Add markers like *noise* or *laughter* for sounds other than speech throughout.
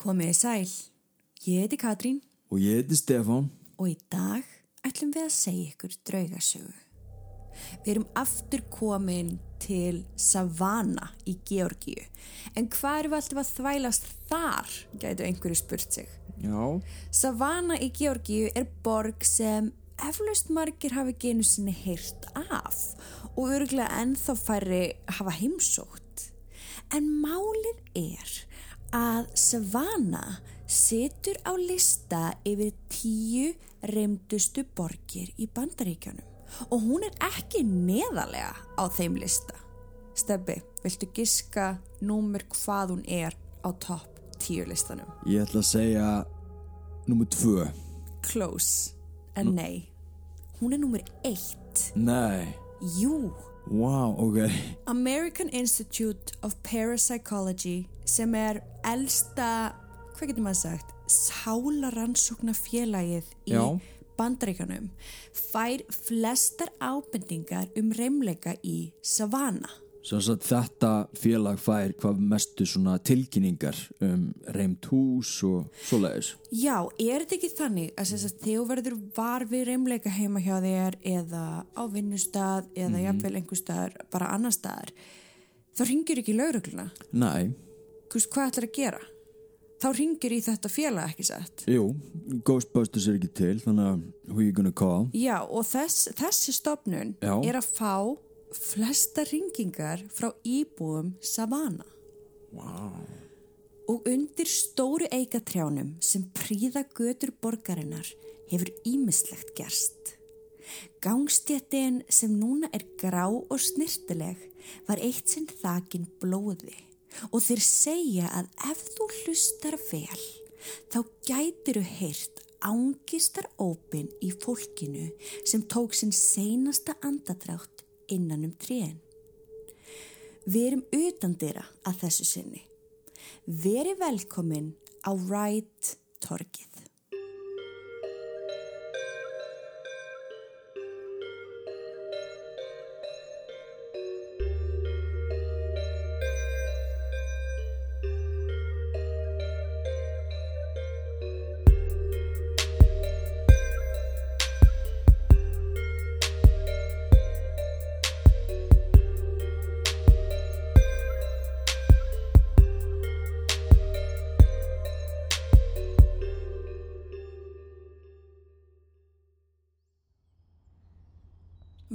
Komiði sæl, ég heiti Katrín Og ég heiti Stefán. og í dag ætlum við að segja ykkur draugasögu. Við erum aftur komin til Savannah í Georgíu. En hvað erum við alltaf að þvælast þar, gætu einhverju spurt sig. Já. Savannah í Georgíu er borg sem eflaust margir hafi genu sinni heyrt af og örgulega ennþá færri hafa heimsótt. En málið er að Savannah situr á lista yfir tíu reymdustu borgir í bandaríkjunum og hún er ekki neðalega á þeim lista. Stebbi, viltu giska númer hvað hún er á topp tíu listanum? Ég ætla að segja nummer tvö. Close, en nei. Hún er númer eitt. Nei. Jú, Wow, ok. American Institute of Parapsychology sem er elsta, hvað getur maður sagt, sálaransókna félagið í Já. bandaríkanum fær flestar ábendingar um reymleika í Savannah. Að þetta félag fær hvað mestu svona tilkynningar um reymt hús og svoleiðis. Já, er þetta ekki þannig að þess að þegar þú verður var við reymleika heima hjá þér eða á vinnustad eða jafnvel einhver staðar, bara annar staðar þá ringir ekki laurugluna Nei. þú veist hvað ætlar að gera þá ringir í þetta félag ekki sett Jú, Ghostbusters er ekki til, þannig að who you gonna call? Já, og þess, þessi stopnun Já. er að fá flesta ringingar frá íbúum Savannah Wow. og undir stóru eikatrjánum sem príða götur borgarinnar hefur ímislegt gerst. Gangstjættin sem núna er grá og snirtileg var eitt sinn þakin blóði og þeir segja að ef þú hlustar vel þá gætiru heyrt ángistar ópin í fólkinu sem tók sinn seinasta andadrátt innan um trén. Við erum utan dyrra að þessu sinni. Veri velkomin á Wright torgið.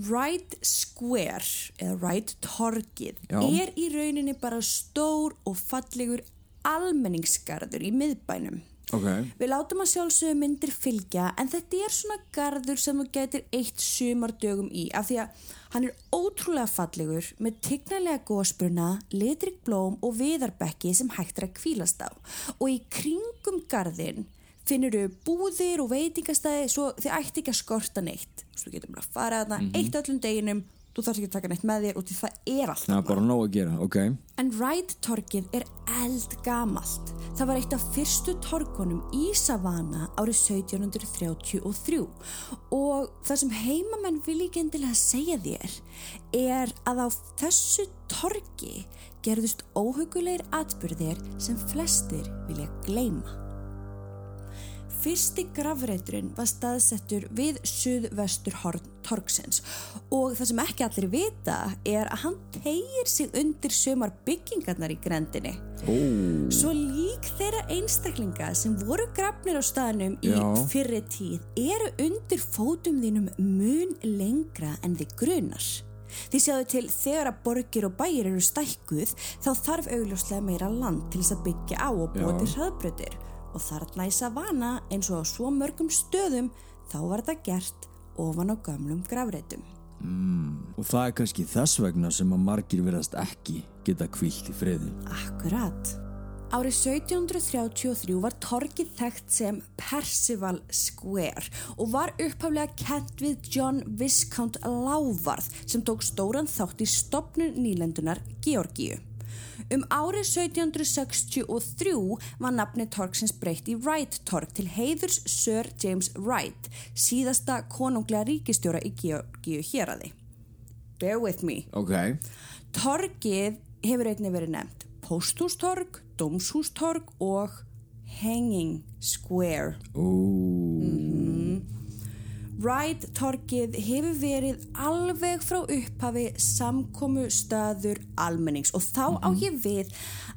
Wright Square eða Wright torgið Já. er í rauninni bara stór og fallegur almenningsgarður í miðbænum. Ok. Við látum að sjálfsögum myndir fylgja en þetta er svona garður sem þú getur eitt sumardögum í af því að hann er ótrúlega fallegur með tignarlega gósbruna, litrik blóm og viðarbekki sem hægt er að kvílast á og í kringum garðin finnur þau búðir og veitingastæði svo þið ætti ekki að skorta neitt þú getur bara að fara þarna eitt öllum deginum þú þarf ekki að taka neitt með þér og því það er allt Það er bara nóg að gera, ok. En Wright torgið er eldgamalt. Það var eitt af fyrstu torgunum í Savannah árið 1733 og það sem heimamenn vil ekki endilega segja þér er að á þessu torgi gerðust óhugulegir atbyrðir sem flestir vilja gleyma. Fyrsti grafreiturinn var staðsettur við suðvestur horn torgsins og það sem ekki allir vita er að hann tegir sig undir sömar byggingarnar í grendinni. Ó, Svo lík þeirra einstaklinga sem voru grafnir á staðnum í fyrri tíð eru undir fótum þínum mun lengra en þið grunar. Því sjáðu til þegar að borgir og bæir eru stækkuð þá þarf augljóslega meira land til þess að byggja á og búa Já. Og þarna í Savannah eins og á svo mörgum stöðum þá var þetta gert ofan á gömlum grafreitum. og það er kannski þess vegna sem að margir verðast ekki geta kvílt í friði. Akkurat. Árið 1733 var torgið þekkt sem Percival Square og var upphaflega kent við John Viscount Lávarð sem tók stóran þátt í stopnun nýlendunar Georgíu. Um árið 1763 var nafni torgsins breytt í Wright torg til heiðurs Sir James Wright, síðasta konunglega ríkistjóra í Georgíu héraði. Bear with me. Ok, Torgið hefur einnig verið nefnt pósthústorg, dómshústorg og Hanging Square. Ú, Wright torkið hefur verið alveg frá upphafi samkomu staður almennings. Og þá á ég við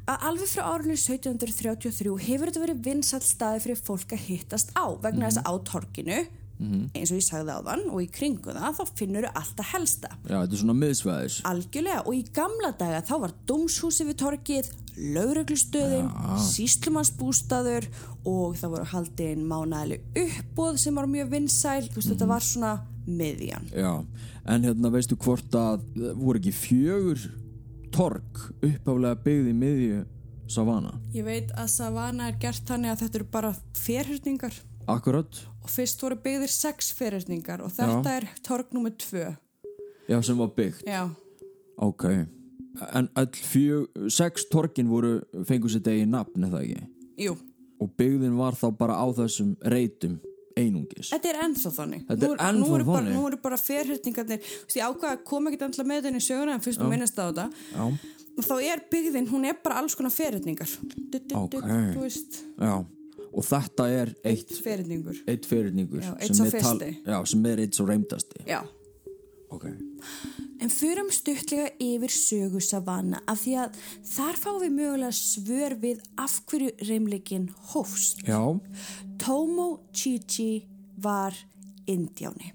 að alveg frá árinu 1733 hefur þetta verið vinsall staði fyrir fólk að hittast á vegna þess að á torkinu eins og ég sagði á þann og í kringu það þá finnur þau alltaf helsta. Já, þetta er svona miðsvæðis. algjörlega og í gamla daga þá var dómshúsi við torkið lauruglustöðin, síslumannsbústaður og það voru haldin mánæli uppbóð sem var mjög vinsæl. Þú veist þetta var svona miðjan. Já, en hérna veistu hvort að það voru ekki fjögur tork uppáflega byggði miðju Savana. Ég veit að Savana er gert þannig að þetta eru bara ferhyrningar Akkurat, og fyrst voru byggðir sex ferhyrningar og þetta er torg nummer tvö. já sem var byggt. Já, Ok, en fjög, sex torkin voru fengur sér degi nafn eða ekki? jú. Og byggðin var þá bara á þessum reytum einungis. Þetta er ennþá þannig. Þetta er ennþá eru bara, þannig? Nú eru bara ferhyrningarnir, þú veist, ég ákvað að koma ekkert endla með þenni söguna en fyrst þú minnast á þetta. Já, Og þá er byggðin, hún er bara alls konar ferhyrningar. Ok. Þú veist, já. Og þetta er eitt, ferhyrningur. eitt fyrirningur. Já, einn sá fyrsti. Já, sem er eitt svo reymdasti. Já. Ok. En förum stuttlega yfir sögu Savannah af því að þar fáum við mögulega svör við af hverju reymleikin hófst. Já, Tomo Chichi var indjáni.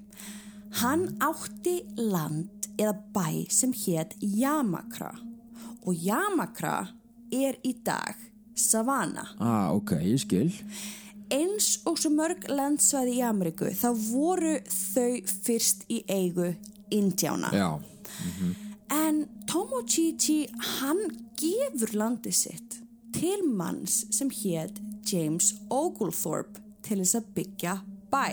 Hann átti land eða bæ sem hétt Yamakra og Yamakra er í dag Savannah. ah, ok, ég skil. Eins og svo mörg landsvæði í Ameríku þá voru þau fyrst í eigu indjána. Já, En Tomochichi hann gefur landið sitt til manns sem hétt James Oglethorpe til þess að byggja bæ.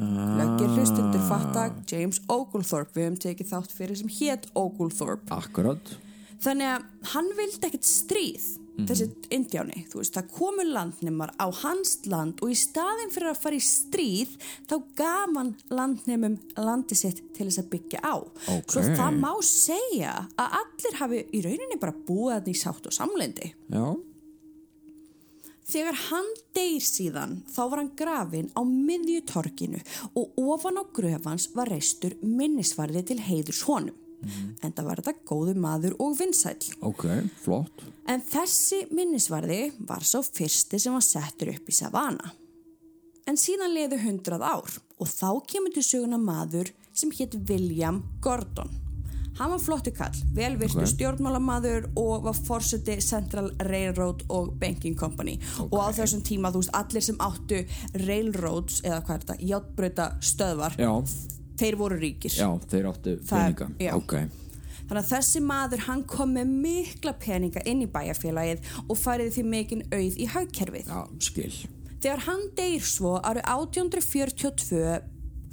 Löggir hlustundur fatta James Oglethorpe, við höfum tekið þátt fyrir sem hétt Oglethorpe. akkurat. Þannig að hann vildi ekkert stríð, þessi indjáni, þú veist, það komu landnemar á hans land og í staðin fyrir að fara í stríð þá gaf hann landnemum landi sitt til þess að byggja á. Ok. Svo það má segja að allir hafi í rauninni bara búið því sátt og samlendi. Já, Þegar hann deyr síðan þá var hann grafin á miðju torkinu og ofan á gröfans var reistur minnisvarði til heiðurs honum. En það var þetta góðu maður og vinsæll. ok, flott. En þessi minnisvarði var sá fyrsti sem var settur upp í Savannah. En síðan leiðu hundrað ár og þá kemur til söguna maður sem hétt William Gordon. Hann var flottu kall, velvirtu Ok. stjórnmálamaður og var fórseti Central Railroad og Banking Company og á þessum tíma, þú veist, allir sem áttu railroads eða hvað er þetta, játbreyta stöðvar, Já, þeir voru ríkir. já, þeir áttu Það peninga. já. Ok, Þannig að þessi maður hann kom með mikla peninga inn í bæjarfélagið og færiði því mikinn auð í hagkerfið. já, skil. Þegar hann deyr svo árið 1842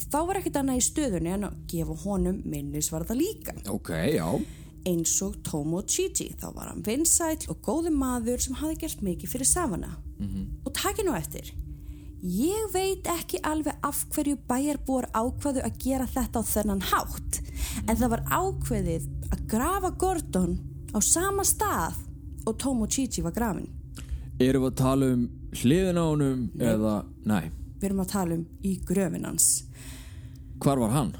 þá var ekkert annað í stöðunni en að gefa honum minnisvarða líka. Ok, já, Eins og Tomo Chichi, þá var hann vinsæll og góði maður sem hafi gert mikið fyrir Savana. Og taki nú eftir. Ég veit ekki alveg af hverju bæjarbúar ákvaðu að gera þetta á þennan hátt. En það var ákveðið að grafa Gordon á sama stað og Tomo Chichi var grafin. erum við að tala um hliðin á honum eða, nei, Við erum að tala um í gröfin hans. hvar var hann?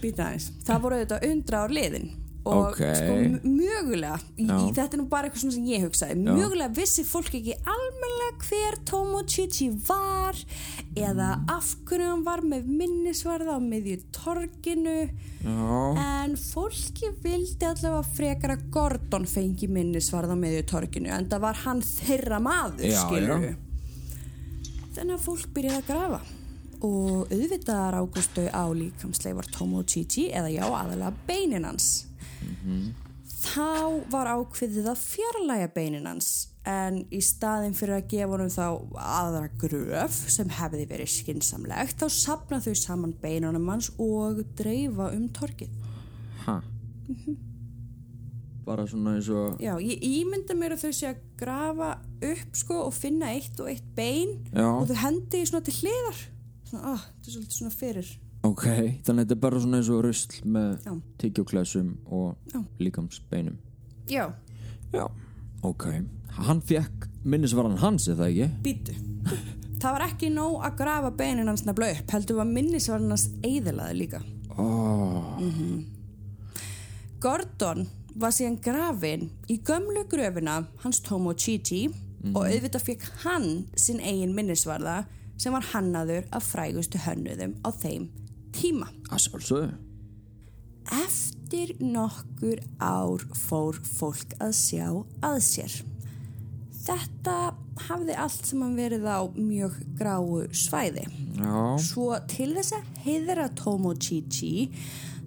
Býta aðeins. Það voru auðvitað undra ár liðin og Ok. sko mögulega í, Já. þetta er nú bara eitthvað sem ég hugsaði. Mögulega vissi fólk ekki almennilega hver Tomo Chichi var eða af hverju hann var með minnisvarða á miðju torginu. Já, en fólki vildi allavega frekar að Gordon fengi minnisvarða á miðju torginu en það var hann þeirra maður Já, skilur já. þannig að fólk byrjaði að grafa. Og auðvitað rákustu á líkamsleifar Tomo Chichi eða já aðalega beinin hans þá var ákveðið að fjarlæga beinin hans en í staðin fyrir að gefa honum þá aðra gröf sem hefði verið skinsamlegt þá sapna þau saman beinunum hans og dreifa um torkið hæ? Bara svona eins og, Já, ég ímynda mér að þau sé að grafa upp sko og finna eitt og eitt bein Já. og þau hendi í svona til hliðar svona, ah, þetta er svolítið svona fyrir ok, þannig að þetta er bara svona eins og rusl með Já. tyggjóklesum og líkamsbeinum. Já, Já, ok. Hann fekk minnisvaran hans, er það ekki? Býtu. Það var ekki nóg að grafa beinin hans nefnilega upp, heldur var minnisvarn hans eðilaði líka. Oh. Gordon var síðan grafin í gömlu gröfina hans Tomo Chichi og auðvitað fekk hann sinn eigin minnisvarða sem var hannaður af frægustu hönnuðum á þeim tíma. Að. Eftir nokkur ár fór fólk að sjá að sér. Þetta hafði allt sem hann verið á mjög gráu svæði. Já. Svo til þess að heiðra Tomo Chichi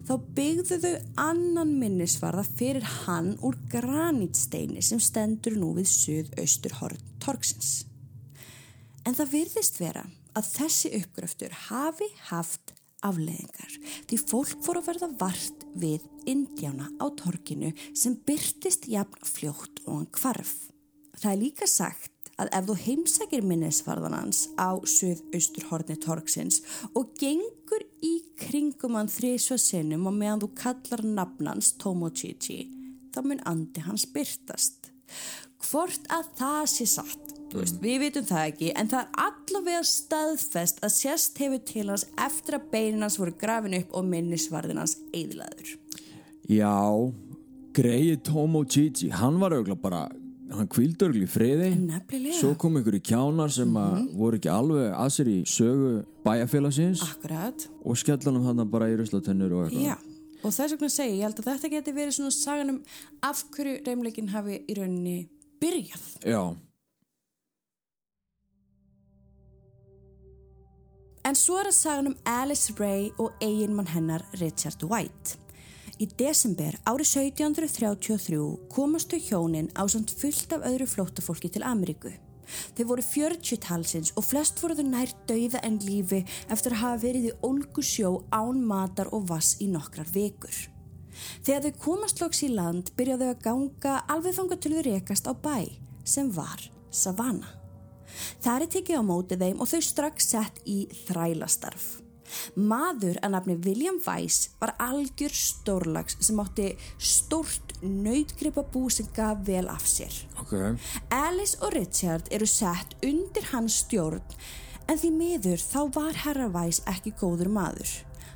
þá byggðu þau annan minnisvarða fyrir hann úr granítsteini sem stendur nú við suðaustur horn torksins. En það virðist vera að þessi uppgröftur hafi haft afleðingar því fólk fór að verða vart við indjána á torkinu sem byrtist jafn fljótt og hann kvarf. Það er líka sagt að ef þú heimsækir minnisvarðan hans á suðaustur horni torksins og gengur í kringum hann þrísva sinnum og meðan þú kallar nafnans Tomochichi þá mun andi hans byrtast. Hvort að það sé satt, þú veist, við vitum það ekki en það er allavega staðfest að sérst hefur til hans eftir að beinin hans voru grafin upp og minnisvarðin hans eðlaður. Já, greið Tomo Chichi, hann var auðvitað bara, hann kvildi auðvitað í friði. Nefnilega. Svo kom ykkur í kjánar sem að voru ekki alveg að sér í sögu bæjarfélagsins Akkurat. og skellanum hann bara í ruslatennur og eitthvað. Já, og þess vegna segi ég held að þetta geti verið svona sagan um af hverju reymleikin hafi í rauninni byrjað. Já, En svo er það sagan um Alice Ray og eiginmann hennar Richard White. Í desember árið 1733 komastu hjónin á samt fullt af öðru flóttafólki til Ameríku. Þeir voru 40 talsins og flest voru þau nær dauða en lífi eftir að hafa verið í ólgu sjó án matar og vass í nokkrar vekur. Þegar þau komast loks í land byrjaðu að ganga alveg þanga til þau rekast á bæ sem var Savannah. Það er tekið á móti þeim og þau strax sett í þrælastarf. Maður að nafni William Weiss var algjör stórlags sem átti stórt nautgripa bú sem gaf vel af sér. ok. Alice og Richard eru sett undir hans stjórn en því miður þá var herra Weiss ekki góður maður.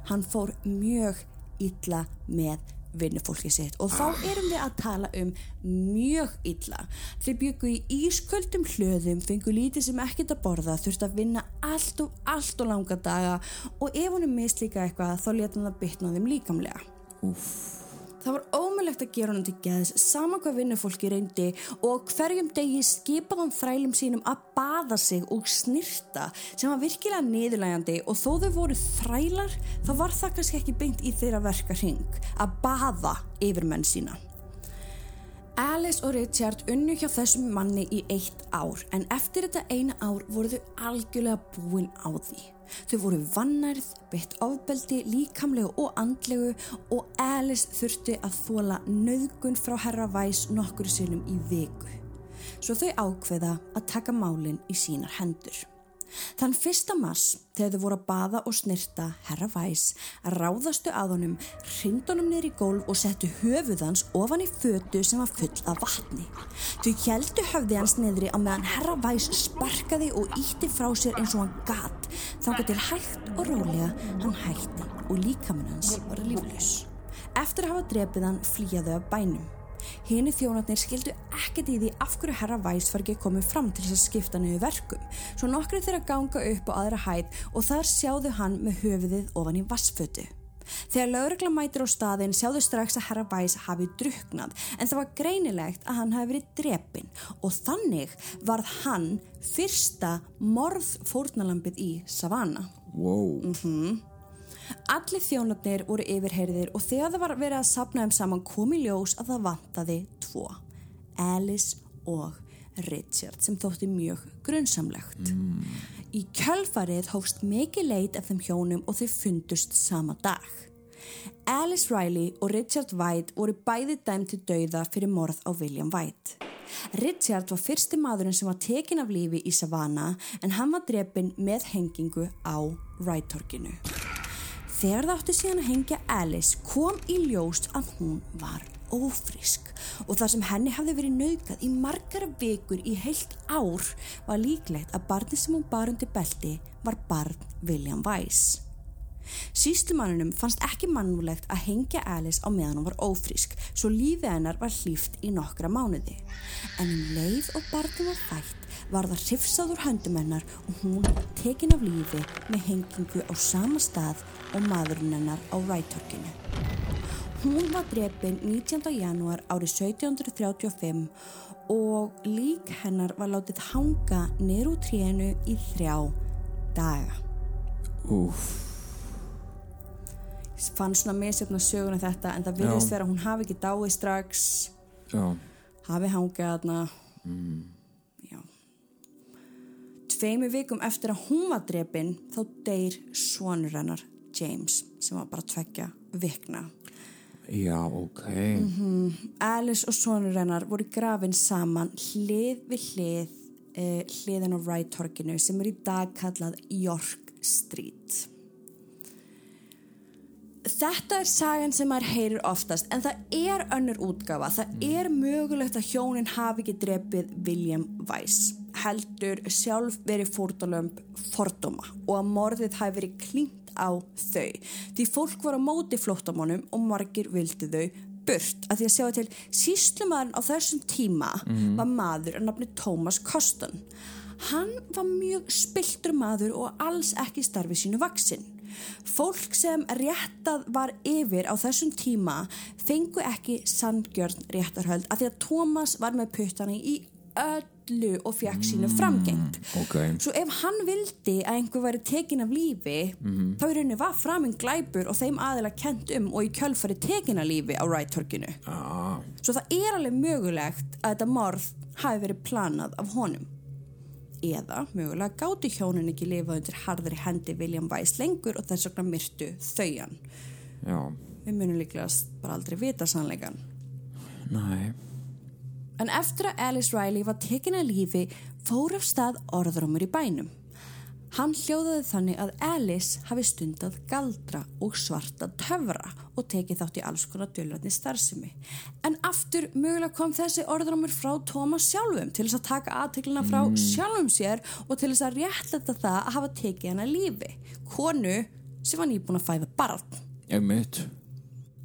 Hann fór mjög illa með vinnufólki sitt og þá erum við að tala um mjög illa. Þeir byggu í ísköldum hlöðum, fengu lítið sem ekkert að borða, þurfti að vinna allt og allt og langa daga og ef honum mislíka eitthvað þá leta hann að bytna þeim líkamlega. Úff. Það var ómulegt að gera honum til geðs sama hvað vinnufólki reyndi og hverjum degi skipaði hann þrælum sínum að baða sig og snirta sem var virkilega niðurlægandi og þó þau voru þrælar þá var það kannski ekki beint í þeirra verka hring að baða yfir menn sína. Alice og Richard unnu hjá þessum manni í eitt ár en eftir þetta eina ár voru þau algjörlega búin á því. Þau voru vannærð, beitt ofbeldi, líkamlegu og andlegu og Alice þurfti að þóla nöðgun frá herra Væs nokkur sinnum í viku. Svo þau ákveða að taka málinn í sínar hendur. Þann fyrsta mars, þegar þau voru að baða og snirta herra Væs, ráðastu að honum, hrindunum niður í gólf og settu höfuðans ofan í fötu sem var full af vatni. Þau heldu höfði hans niðri á meðan herra Væs sparkaði og ítti frá sér eins og hann gat, þangað til hægt og rólega hann hætti og líkamann hans var líflaus. Eftir að hafa drepið hann flýjaðu af bænum. Hini þjónarnir skildu ekkert í því af hverju herra Væs var ekki komið fram til þess að skipta niður verkum. Svo nokkri þeirra ganga upp á aðra hæð og þar sjáðu hann með höfuðið ofan í vassfötu. Þegar lögregla mætir á staðin sjáðu strax að herra Væs hafi druknað en það var greinilegt að hann hafi verið drepin og þannig varð hann fyrsta morð fórnalambið í Savannah. Wow. Allir þjónarnir voru yfirheyrðir og þegar það var verið að sapna þeim saman kom í ljós að það vantaði tvo, Alice og Richard sem þótti mjög grunnsamlegt. Í kjölfarið hófst mikið leit af þeim hjónum og þau fundust sama dag. Alice Riley og Richard White voru bæði dæmt til dauða fyrir morð á William White. Richard var fyrsti maðurinn sem var tekin af lífi í Savannah en hann var drepin með hengingu á Wright-torkinu. Þegar það átti síðan að hengja Alice kom í ljóst að hún var ófrísk og þar sem henni hafði verið naukað í margar vikur í heilt ár var líklegt að barni sem hún bar undir belti var barn William Weiss. Síslumanninum fannst ekki mannulegt að hengja Alice á meðan hún var ófrísk svo lífið hennar var hlýft í nokkra mánuði. En um leið og barni var fætt var það hrifsað úr höndum hennar og hún tekin af lífi með hengingu á sama stað og maðurinn hennar á rættorkinu. Hún var drefin 19. janúar árið 1735 og lík hennar var látið hanga neyru trénu í þrjá daga. Ég fann svona misjöfna söguna þetta en það virðist vera að hún hafi ekki dáið strax, já, hafi hangið þarna. Já. Tveimu vikum eftir að hún var drefin þá deyr svonur hennar James sem var bara tveggja vikna. já, ok. Alice og sonur hennar voru grafin saman hlið við hlið eh, hliðin á Wright torkinu sem er í dag kallað York Street. Þetta er sagan sem maður heyrir oftast en það er önnur útgafa. Það er mögulegt að hjónin hafi ekki drepið William Weiss heldur sjálf verið fórtalömb fordóma og að morðið hafi verið klínt á þau. Því fólk var á móti flóttamónum og margir vildi þau burt að því að sjá til síslumadurinn á þessum tíma var maður að nafni Thomas Coston. Hann var mjög spiltur maður og alls ekki starfi sínu vaksinn. Fólk sem réttað var yfir á þessum tíma fengu ekki sandgjörn réttarhöld af því að Thomas var með puttana í öllu og fekk sínu framgengt. Ok, Svo ef hann vildi að einhver væri tekin af lífi þá í rauninni var framinn glæpur og þeim aðila kent um og í kjölfari tekin af lífi á rættorkinu. ah, Svo það er alveg mögulegt að þetta morð hafi verið planað af honum. Eða mögulega gátu hjónin ekki lifað undir harðri hendi William Weiss lengur og þess vegna myrtu þaujan. já, Við munum líklega bara aldrei vita sannleikan. næ, En eftir að Alice Riley var tekin að lífi fór af stað orðrómur í bænum. Hann hljóðaði þannig að Alice hafi stundað galdra og svarta töfra og tekið þátt í alls konar dölvarni starfsemi. En aftur mögulega kom þessi orðrómur frá Thomas sjálfum til þess að taka aðteglina frá sjálfum sér og til þess að réttlega það að hafa tekið hana lífi. Konu sem var nýbúin að fæða barn. ég mitt.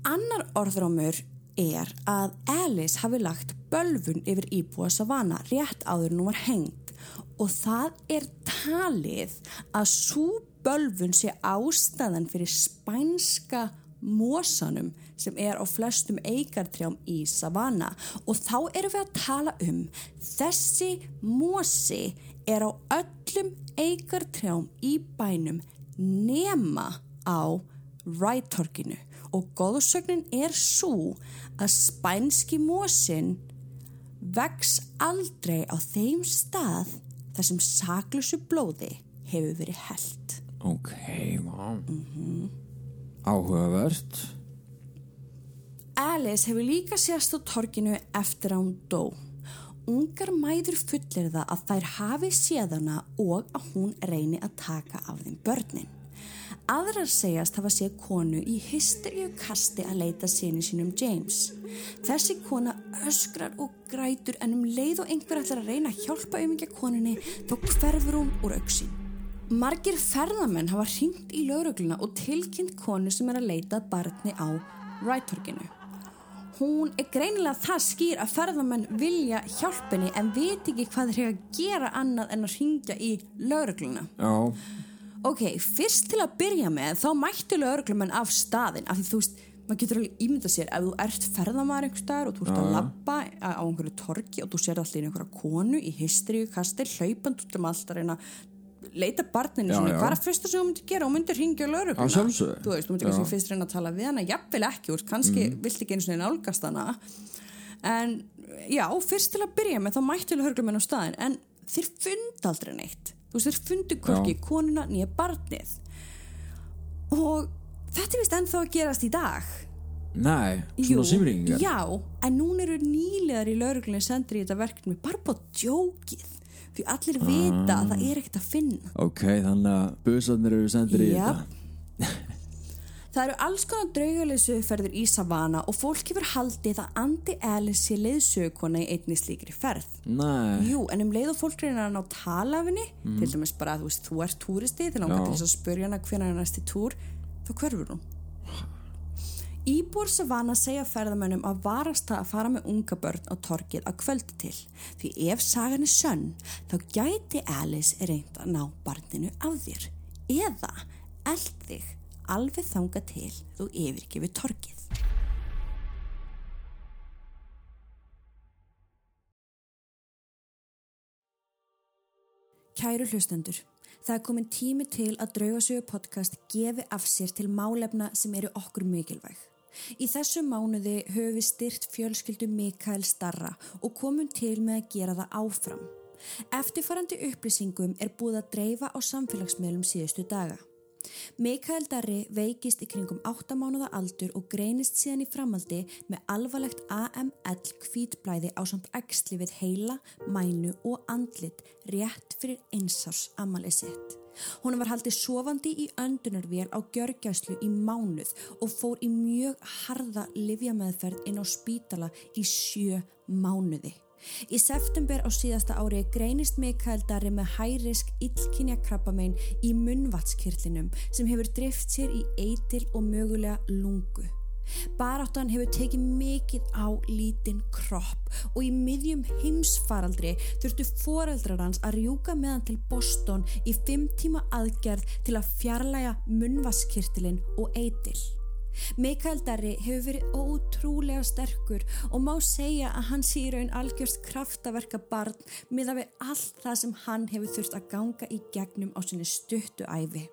Annar orðrómur er að Alice hafi lagt bölvun yfir íbúa Savannah rétt áður hún var hengd. Og það er talið að svo bölvun sé ástæðan fyrir spænska mosanum sem er á flestum eigartrjám í Savannah. Og þá erum við að tala um þessi mosi er á öllum eigartrjám í bænum nema á rættorkinu og góðsögnin er svo að spænski mosin vex aldrei á þeim stað þar sem saklusu blóði hefur verið held. Ok, vá. Áhugavert. Alice hefur líka sérst á torkinu eftir að hún dó. Ungar mæður fullir það að þær hafi séðana og að hún reyni að taka af þeim börnin. Aðrar segjast hafa séð konu í hysteríu kasti að leita sinni sínum James. Þessi kona öskrar og grætur en um leið og einhver ætlar að reyna að hjálpa umingja konunni þá hverfur hún úr auksin. Margir ferðamenn hafa hringt í laurugluna og tilkynnt konu sem er að leita barni á rættorkinu. Hún er greinilega það skýr að ferðamenn vilja hjálpinni en veit ekki hvað þeir hefur að gera annað en að hringja í laurugluna. Já, Ok, fyrst til að byrja með þá mættu lauruglumenn af staðin af því þú veist, maður getur alveg ímynda sér ef þú ert ferðamæður einhver staðar og þú ert að labba á einhverju torki og þú sér allir einhverja konu í hysteríu kastir hlaupand út um allt að reyna leita barninu Já, sinni, já. hvað er að fyrsta sem þú myndir gera og myndir Að sjálfsögðu. þú veist, þú myndir kannski fyrst reyna að tala við hana jafnvel ekki, kannski mm. vilt ekki einu sinni nálgast hana en já, fyrst til að byrja með þá mættu lauruglumenn á staðin en þeir fund aldrei neitt þú veist, þeir fundu hvorki konuna nýja barnið og þetta er vist ennþá að gerast í dag næ, svona símringingar. já, en núna eru nýlegar í lauruglunni sendir í þetta verkefni bara bara djókið því allir vita að það er ekkert að finna Ok, þannig að busarnir eru sendir í Jap. þetta. Það eru alls konar draugaleysuferður í Savannah og fólk hefur haldið að Andi Alice sé leiðsögukona í einni slíkri ferð. Nei, Jú, en um leið og fólk reynar að ná tala af henni, til dæmis bara að þú veist, þú ert túristi, langar Já. til þess að spurja hana hvenær er næsti túr, þá hverfur hún. Íbúr Savannah segja ferðamönnum að varast það að fara með unga börn á torkið að kvöldi til. Því ef sagan er sönn, þá gæti Alice reynd að ná barninu af þér. Eða eld þig alveg þanga til þú yfirgefi torkið. Kæru hlustendur, það er komin tími til að Draugasögu podcast gefi af sér til málefna sem eru okkur mikilvæg. Í þessu mánuði höfum við styrt fjölskyldu Mikael Starra og komum til með að gera það áfram. Eftirfarandi upplýsingum er búið að dreifa á samfélagsmiðlum síðustu daga. Mikael Darri veikist í kringum 8 mánuða aldur og greinist síðan í framaldi með alvarlegt AML kvítblæði á samt æxli við heila, mænu og andlit rétt fyrir einsás amalið sitt. Hún var haldið sofandi í öndunarvél á gjörgjæslu í mánuð og fór í mjög harða livjameðferð inn á spítala í sjö mánuði. Í september á síðasta ári greinist Mikael Darri með hærisk illkynja krabbamein í munnvatskirlinum sem hefur drift sér í eitil og mögulega lungu. Baráttan hefur tekið mikið á lítinn kropp og í miðjum heimsfaraldri þurftu foreldrar hans að rjúka með hann til Boston í fimm tíma aðgerð til að fjarlæga munnvatskirtilin og eitil. Mikael Darri hefur verið ótrúlega sterkur og má segja að hann sé í raun algjörst kraftaverka barn miða við allt það sem hann hefur þurft að ganga í gegnum á sinni stuttu æfi.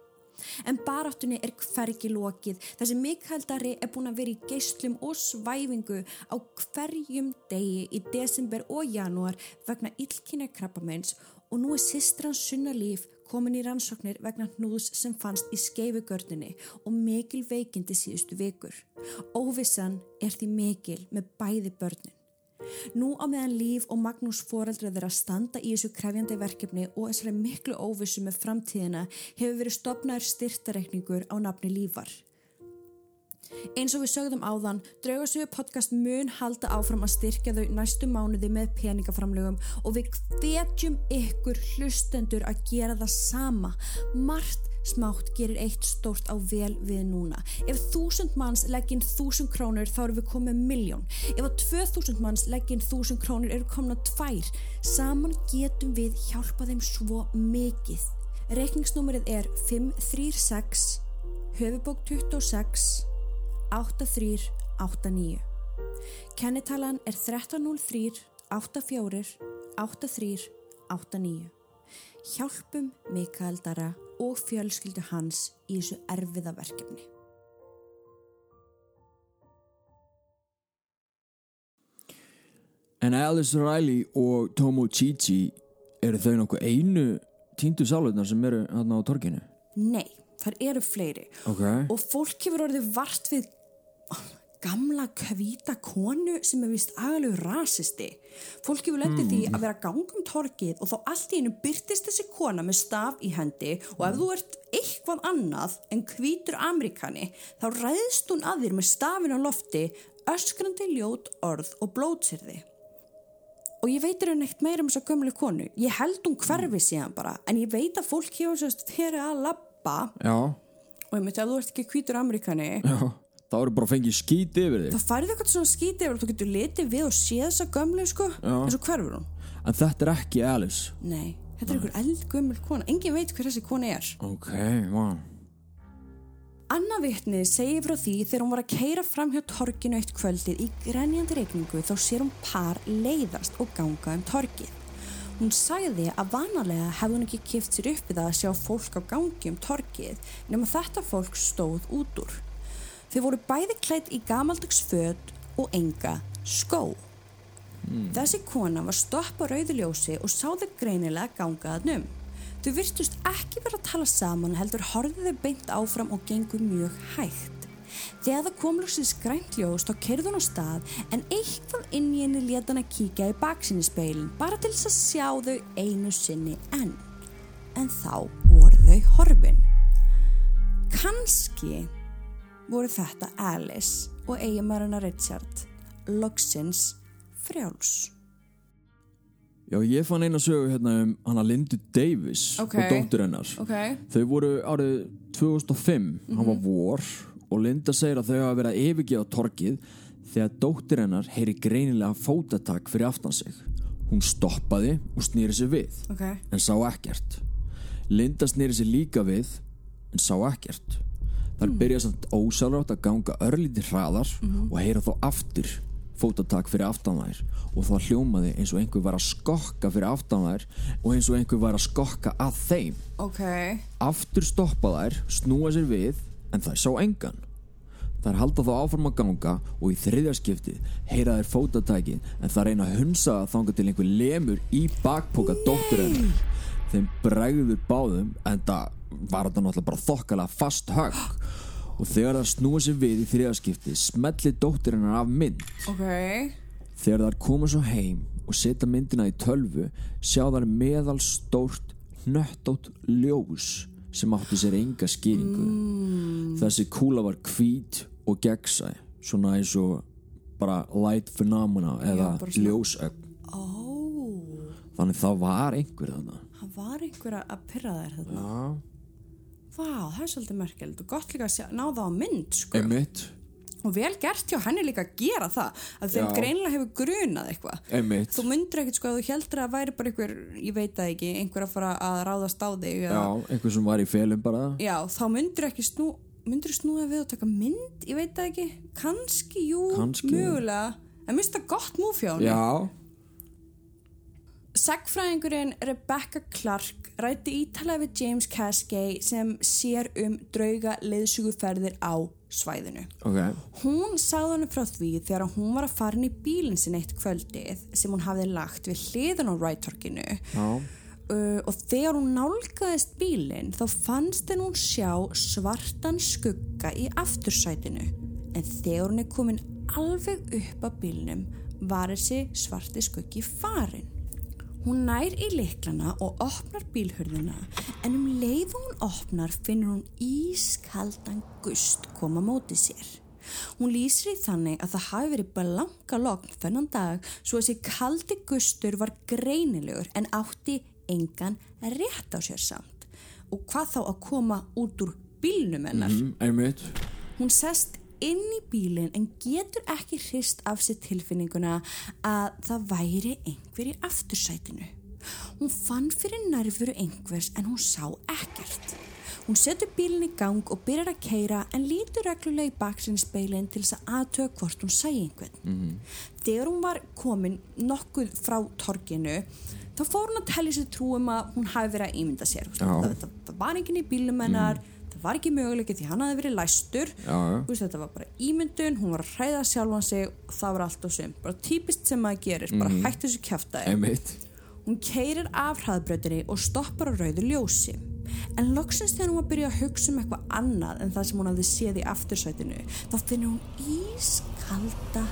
En baráttunni er hvergi lokið þar sem Mikael Darri er búin að vera í geislum og svæfingu á hverjum degi í desember og janúar vegna illkynja krabbamenns og nú er sýstran Sunna Líf komin í rannsóknir vegna hnúðs sem fannst í skeifugörninni og mikil veikindi síðustu vikur. Óvissan er því mikil með bæði börnin. Nú á meðan Líf og Magnús foreldra þeirra standa í þessu krefjandi verkefni og þessari miklu óvissu með framtíðina hefur verið stopnaður styrtareikningur á nafni Lífar. Eins og við sögðum áðan, Draugasögu podcast mun halda áfram að styrkja þau næstu mánuði með peningaframlögum og við hvetjum ykkur hlustendur að gera það sama. Margt smátt gerir eitt stórt á vel við núna. Ef þúsund manns legginn þúsund krónur þá eru við komið miljón. Ef að tvö þúsund manns legginn þúsund krónur eru komna tvær. Saman getum við hjálpa þeim svo mikið. Reikningsnúmerið er 536 höfubók 26 8389. Kennitalan er 1303 84 83 89. Hjálpum Mikael Dara og fjölskyldu hans í þessu erfiða verkefni. en Alice Riley og Tomo Chichi eru þau nokkuð einu týndu sálunar sem eru hann á torginu? Nei, þar eru fleiri Ok, og fólk hefur orðið vart við gamla kvíta konu sem er vist agalegu rasisti. Fólk hefur lendið því að vera að ganga um torkið og þá allt í einu byrtist þessi kona með staf í hendi og ef þú ert eitthvað annað en hvítur Amerikani þá ræðst hún að þér með stafin á lofti öskrandi ljót orð og blótsirði. Og ég veitir henni eitt meira um þessa gömlu konu. Ég held hún hverfi síðan bara en ég veit að fólk hefur sérst fyrir að labba já, og ég myndi að þú ert ekki hvítur Amerikani já þá eru bara að fengið skít yfir þig. Þá færðu eitthvað svona skítið yfir og þú getur litið við og séð þessa gömlu sko Já. en svo hverfur hún. En þetta er ekki Alice. Nei, þetta er einhver eldgömmul kona. Engin veit hver þessi kona er. Ok, wow Anna vitni segir frá því þegar hún var að keira fram hjá torginu eitt kvöldið í grenjandi reikningu þá sér hún par leiðast og ganga um torgið. Hún sagði að vanalega hefði hún ekki kift sér upp við það að sjá fólk á gangi um torgið nema þetta fólk stóð út úr. Þau voru bæði klætt í gamaldags föt og enga skó. Þessi kona var stopp á rauðuljósi og sá þau greinilega gangað um. Þau virtust ekki vera að tala saman heldur horfið þau beint áfram og gengur mjög hægt. Þegar það kom lóksins grænt ljós þá kerði hún á stað en eitthvað inn í henni leta hann að kíkja í baksinni speilin bara til þess að sjá þau einu sinni enn. En þá voru þau horfin. Kanski voru þetta Alice og eiginmæruna Richard loksins frjáls. Já, ég fann eina sögu hérna um hana Lindu Davis Ok. og dóttur hennar. Ok. Þau voru árið 2005, hann var vor og Linda segir að þau hafa verið að yfirgefa torkið þegar dóttir hennar heyri greinilega fótatak fyrir aftan sig. Hún stoppaði og snýri sig við, Ok. en sá ekkert. Linda snýri sig líka við, en sá ekkert. Þar byrja samt ósálrátt að ganga örlítið hraðar og heyra þó aftur fótatak fyrir aftan þær og það hljómaði eins og einhver var að skokka fyrir aftan þær og eins og einhver var að skokka að þeim. Ok. Aftur stoppa þær, snúa sér við en þær sá engan. Þær halda þá áfram að ganga og í þriðjarskiptið heyra þær fótatækið en það reyna að hunsa að þanga til einhver lemur í bakpoka dóttur hennar. Þeim bregður báðum en það var þetta náttúrulega bara þokkalega fast högg og þegar þær snúa sér við í þriðjarskiptið smelli dóttur hennar af mynd. Ok. Þegar þær koma svo heim og setja myndina í tölvu sjá þær meðal stórt hnöttótt ljós sem átti sér enga skýringu þessi kúla var hvít og gegnsæ svona eins og bara light phenomena eða ljósögn Ó. þannig það var einhver þarna Það var einhver að pyrra þær þarna. Já, Vá, það er svolítið merkilegt og gott líka að sjá, ná það á mynd, sko. einmitt Og vel gert hjá henni líka að gera það, að þeim Já. greinlega hefur grunað eitthvað. Þú myndir ekkert sko að þú heldur að væri bara einhver, ég veit það ekki, einhver að fara að ráðast á þig. já, einhver sem var í felum bara Já, þá myndir ekki snú, myndir snúða við og taka mynd, ég veit það ekki. Kanski, jú, Kannski. mögulega. En minnst það gott múf hjá henni. Já, Sagfræðingurinn Rebecca Clark rætti ítalega við James Cascay sem sér um drauga leiðsuguferðir á svæðinu. ok Hún sagði hann frá því þegar hún var að fara inn í bílinn sinn eitt kvöldið sem hún hafði lagt við hliðan á rættorkinu Já, uh, og þegar hún nálgaðist bílinn þá fannst henn hún sjá svartan skugga í aftursætinu en þegar hún er komin alveg upp að bílnum var þessi svarti skuggi farin. Hún nær í liklana og opnar bílhurðina en um leið hún opnar finnur hún ískaldan gust koma móti sér. Hún lýsir í þannig að það hafi verið blanka logn þennan dag svo að þessi kaldi gustur var greinilegur en átti engan rétt á sér samt. Og hvað þá að koma út úr bílnum hennar? mm, Hún sest inn í bílinn en getur ekki hrist af sér tilfinninguna að það væri einhver í aftursætinu. Hún fann fyrir nærfuru einhvers en hún sá ekkert. Hún setur bílinn í gang og byrjar að keira en lítur reglulega í baksinnspeilin til þess að aðtöða hvort hún sæ einhvern. Þegar hún var komin nokkuð frá torginu þá fór hún að tellja sér trúum að hún hafi verið að ímynda sér. Það, það, það var enginn í bílnum hennar, það var ekki möguleiki því hann hafi verið læstur. Já, já. Veist, þetta var bara ímyndun, hún var að hræða sjálfan sig og það var allt og sem. Bara típist sem maður gerir, bara hættu þessu. Einmitt Hún keirir af hraðbrautinni og stoppar á rauðu ljósi. En loksins þegar hún var að byrja að hugsa um eitthvað annað en það sem hún hafði séð í aftursætinu, þá finnur hún ískalda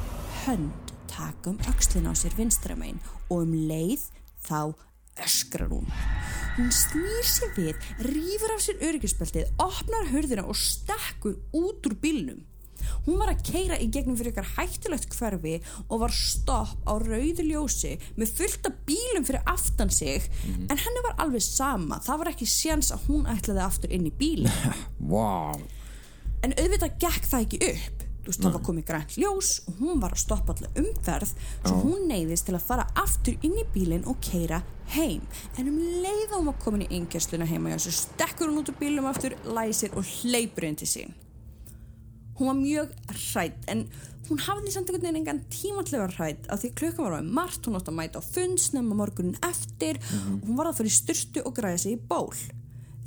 hönd taka um öxlina á sér vinstramein og um leið þá öskrar hún. Hún snýr sér við, rýfur af sér öryggisbeltið, opnar hörðina og stekkur út úr bílnum. Hún var að keira í gegnum fyrir ykkar hættulegt hverfi og var stopp á rauðu ljósi með fullt af bílum fyrir aftan sig en henni var alveg sama, það var ekki séns að hún ætlaði aftur inn í bílinn. *laughs* Vá En auðvitað gekk það ekki upp. Veist, það var komið grænt ljós og hún var að stoppa allir umferð svo hún neyðist til að fara aftur inn í bílinn og keira heim. En um leið og hún var komin í yngjarsluna heima hjá svo stekkur hún út úr bílum aftur, læsir og hleypur inn til sín. Hún var mjög hrætt en hún hafði samt einhvern veginn engan tíma til að vera hrætt af því klukkan var á margt, hún átti að mæta á fundsnefn morgunin eftir og hún var að fara í styrstu og græða sig í ból.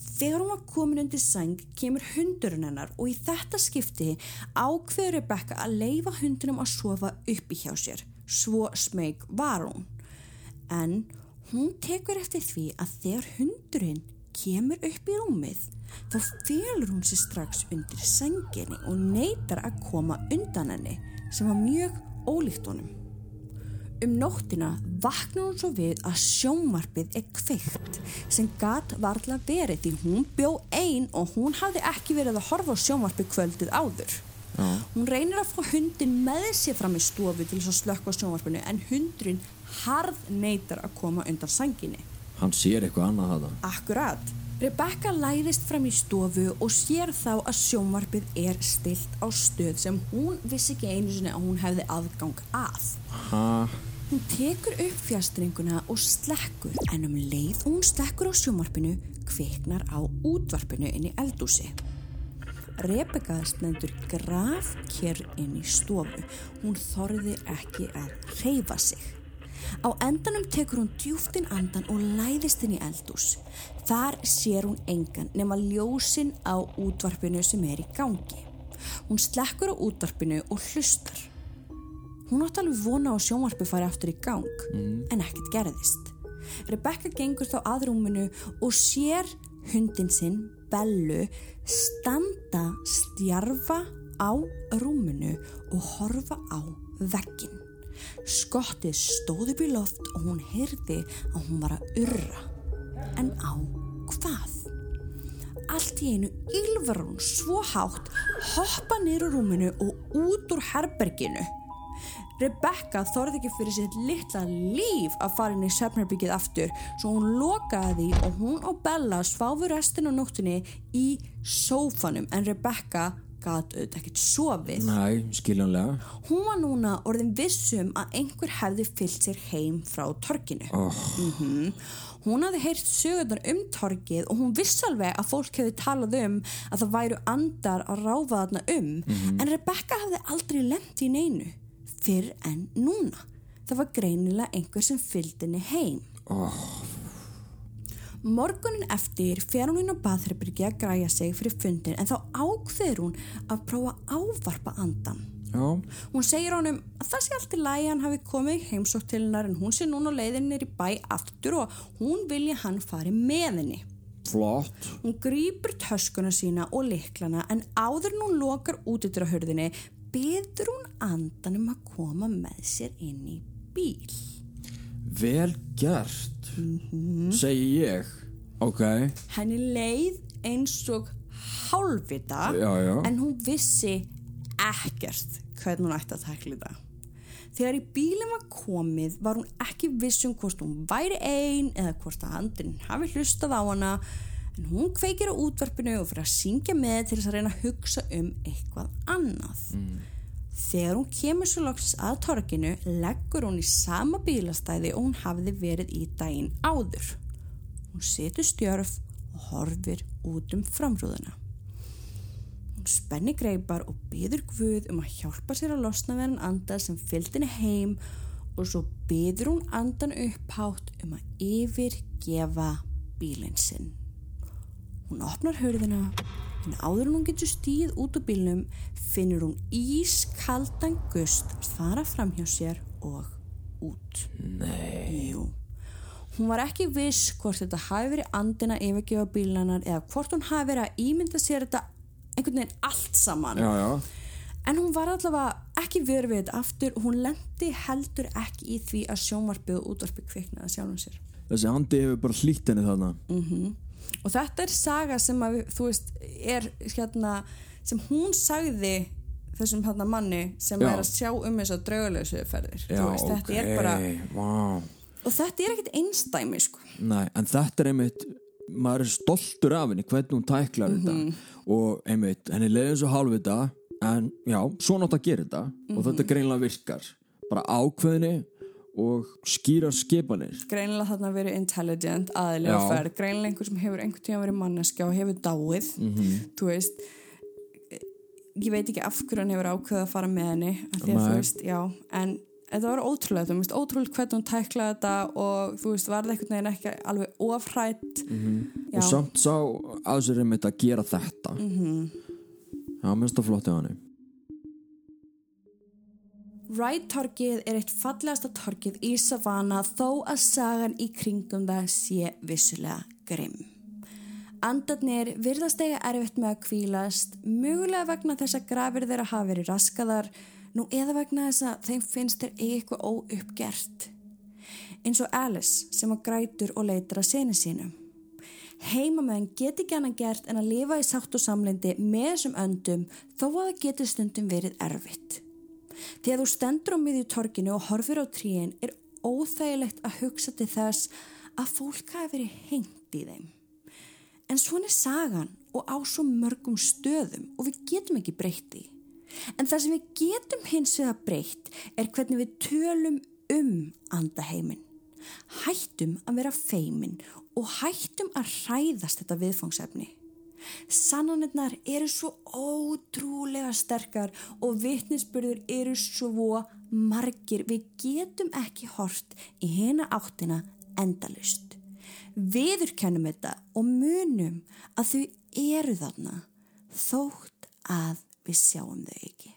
Þegar hún var komin undir sæng kemur hundurinn hennar og í þetta skipti ákveður Rebecca að leifa hundinum að sofa uppi hjá sér. Svo smeg var hún. En hún tekur eftir því að þegar hundurinn kemur upp í rúmið þá félur hún sér strax undir senginni og neytar að koma undan henni sem var mjög ólíkt honum. Um nóttina vaknar hún svo við að sjónvarpið er kveikt sem gat varla verið því hún bjó ein og hún hafði ekki verið að horfa á sjónvarpið kvöldið áður. Já. Hún reynir að fá hundin með sér fram í stofu til þess að slökka á sjónvarpinu en hundurinn harð neytar að koma undan sanginni. Hann sér eitthvað annað þetta. Akkurat. Rebecca læðist fram í stofu og sér þá að sjónvarpið er stilt á stöð sem hún vissi ekki einu sinni að hún hefði aðgang að. Ha, Hún tekur upp fjastringuna og slekkur en um leið hún slekkur á sjónvarpinu kviknar á útvarpinu inn í eldúsi. Rebecca stendur graf kér inn í stofu. Hún þorði ekki að reyfa sig. Á endanum tekur hún djúftin andan og læðist inn í eldús. Þar sér hún engan nema ljósin á útvarpinu sem er í gangi. Hún slekkur á útvarpinu og hlustar. Hún átti alveg vona á sjónvarpi fari aftur í gang, en ekkert gerðist. Rebecca gengur þá að rúminu og sér hundin sinn, Bellu, standa stjarfa á rúminu og horfa á veggin. Skottið stóð upp í loft og hún heyrði að hún var að urra. En á hvað? Allt í einu ylvar hún svo hátt, hoppa niður úr rúminu og út úr herberginu. Rebecca þorði ekki fyrir sitt litla líf að fara inn í svefnherbyggið aftur svo hún lokaði því og hún og Bella sváfu restin á nóttunni í sófanum en Rebecca gat auðvitað ekkert sofið. næ, skiljanlega. Hún var núna orðin vissum að einhver hefði fyllt sér heim frá torkinu. Oh, Hún hafði heyrt sögurnar um torkið og hún viss alveg að fólk hefði talað um að það væru andar að ráfa þarna um en Rebecca hafði aldrei lemt í neinu fyrr en núna. Það var greinilega einhver sem fylgdi henni heim. oh, Morgunin eftir fer hún inn á baðherbyrgi að græja sig fyrir fundin en þá ákveður hún að prófa að ávarpa andan. já, Hún segir honum að það sé allt í lagi að hann hafi komið heimsótt til hennar en hún sé núna á leiðinni í bæ aftur og hún vilja hann fari með henni. flott. Hún grýpur töskuna sína og liklana en áður hún lokar útidur á hörðinni byður hún andanum að koma með sér inn í bíl. Vel gert, segi ég. Ok, Henni leið eins og hálfvita Já, já. en hún vissi ekkert hvernig hún ætti að takla þetta. Þegar í bílum var komið var hún ekki viss um hvort hún væri ein eða hvort að andrin hafi hlustað á hana en hún kveikir á útvarpinu og fyrir að syngja með til þess að reyna að hugsa um eitthvað annað. Þegar hún kemur svo loksins að torkinu leggur hún í sama bílastæði og hún hafði verið í daginn áður. Hún setur stjörf og horfir út um framrúðuna. Hún spenni greipar og byður Guð um að hjálpa sér að losna við hann anda sem fylgdi henni heim og svo byður hún andan upphátt um að yfirgefa bílinn sinn. Hún opnar hörðina en áður en hún getur stíð út úr bílnum finnur hún ískaldan gust fara fram hjá sér og út. nei. Jú. Hún var ekki viss hvort þetta hafi verið andina yfirgefa bílanar eða hvort hún hafi verið að ímynda sér þetta einhvern veginn allt saman. Já, já, En hún var allavega ekki verið við þetta aftur og hún lendi heldur ekki í því að sjónvarpið og útvarpið kviknaði sjálfum sér. þessi andi hefur bara hlýtt henni þarna. Og þetta er saga sem að, þú veist, er hérna, sem hún sagði þessum hérna manni sem Já. er að sjá um þess að draugalösu ferðir. Veist, ok, þetta er bara, vá. og þetta er ekkert einstæmi, sko. Nei, en þetta er einmitt, maður er stoltur af henni, hvernig hún tæklar Mhm. þetta. Og einmitt, henni leiði eins og hálfvita, en já, svo nátt að gera þetta. Og Mhm. þetta greinlega virkar. Bara ákveðinni og skýra skipanir. greinilega þarna verið intelligent aðilega Já. ferð, greinilega einhver sem hefur einhvern tíma verið manneskja og hefur dáið Mhm. þú veist ég veit ekki af hverju hann hefur ákveðið að fara með henni af því að þú veist, já en þetta var ótrúlega, þú veist, ótrúlega hvernig hún tæklaði þetta og þú veist, var það einhvern veginn ekki alveg ofrætt Já. Og samt sá að sér einmitt að gera þetta. Mhm. Já, minnst það flott hjá henni. Wright-torkið er eitt fallegasta torkið í Savannah þó að sagan í kringum það sé vissulega grimm. Andarnir virðast eiga erfitt með að kvílast, mögulega vegna þess að grafir þeirra hafa verið raskaðar, Nú eða vegna þess að þeim finnst þeir eitthvað óuppgert. Eins og Alice sem að grætur og leitur að seni sínum. Heimamenn geti ekki annað gert en að lifa í sátt og samlendi með þessum öndum þó að það geti stundum verið erfitt. Þegar þú stendur á miðju torkinu og horfir á tríin er óþægilegt að hugsa til þess að fólk hafi verið hengt í þeim. En svona er sagan og á svo mörgum stöðum og við getum ekki breytti. En það sem við getum hins vegar breytt er hvernig við tölum um andaheimin. Hættum að vera feimin og hættum að hræðast þetta viðfangsefni. Sannanirnar eru svo ótrúlega sterkar og vitnisbyrður eru svo margir. Við getum ekki hort í hena áttina endalust. Viður kennum þetta og munum að þau eru þarna þótt að við sjáum þau ekki.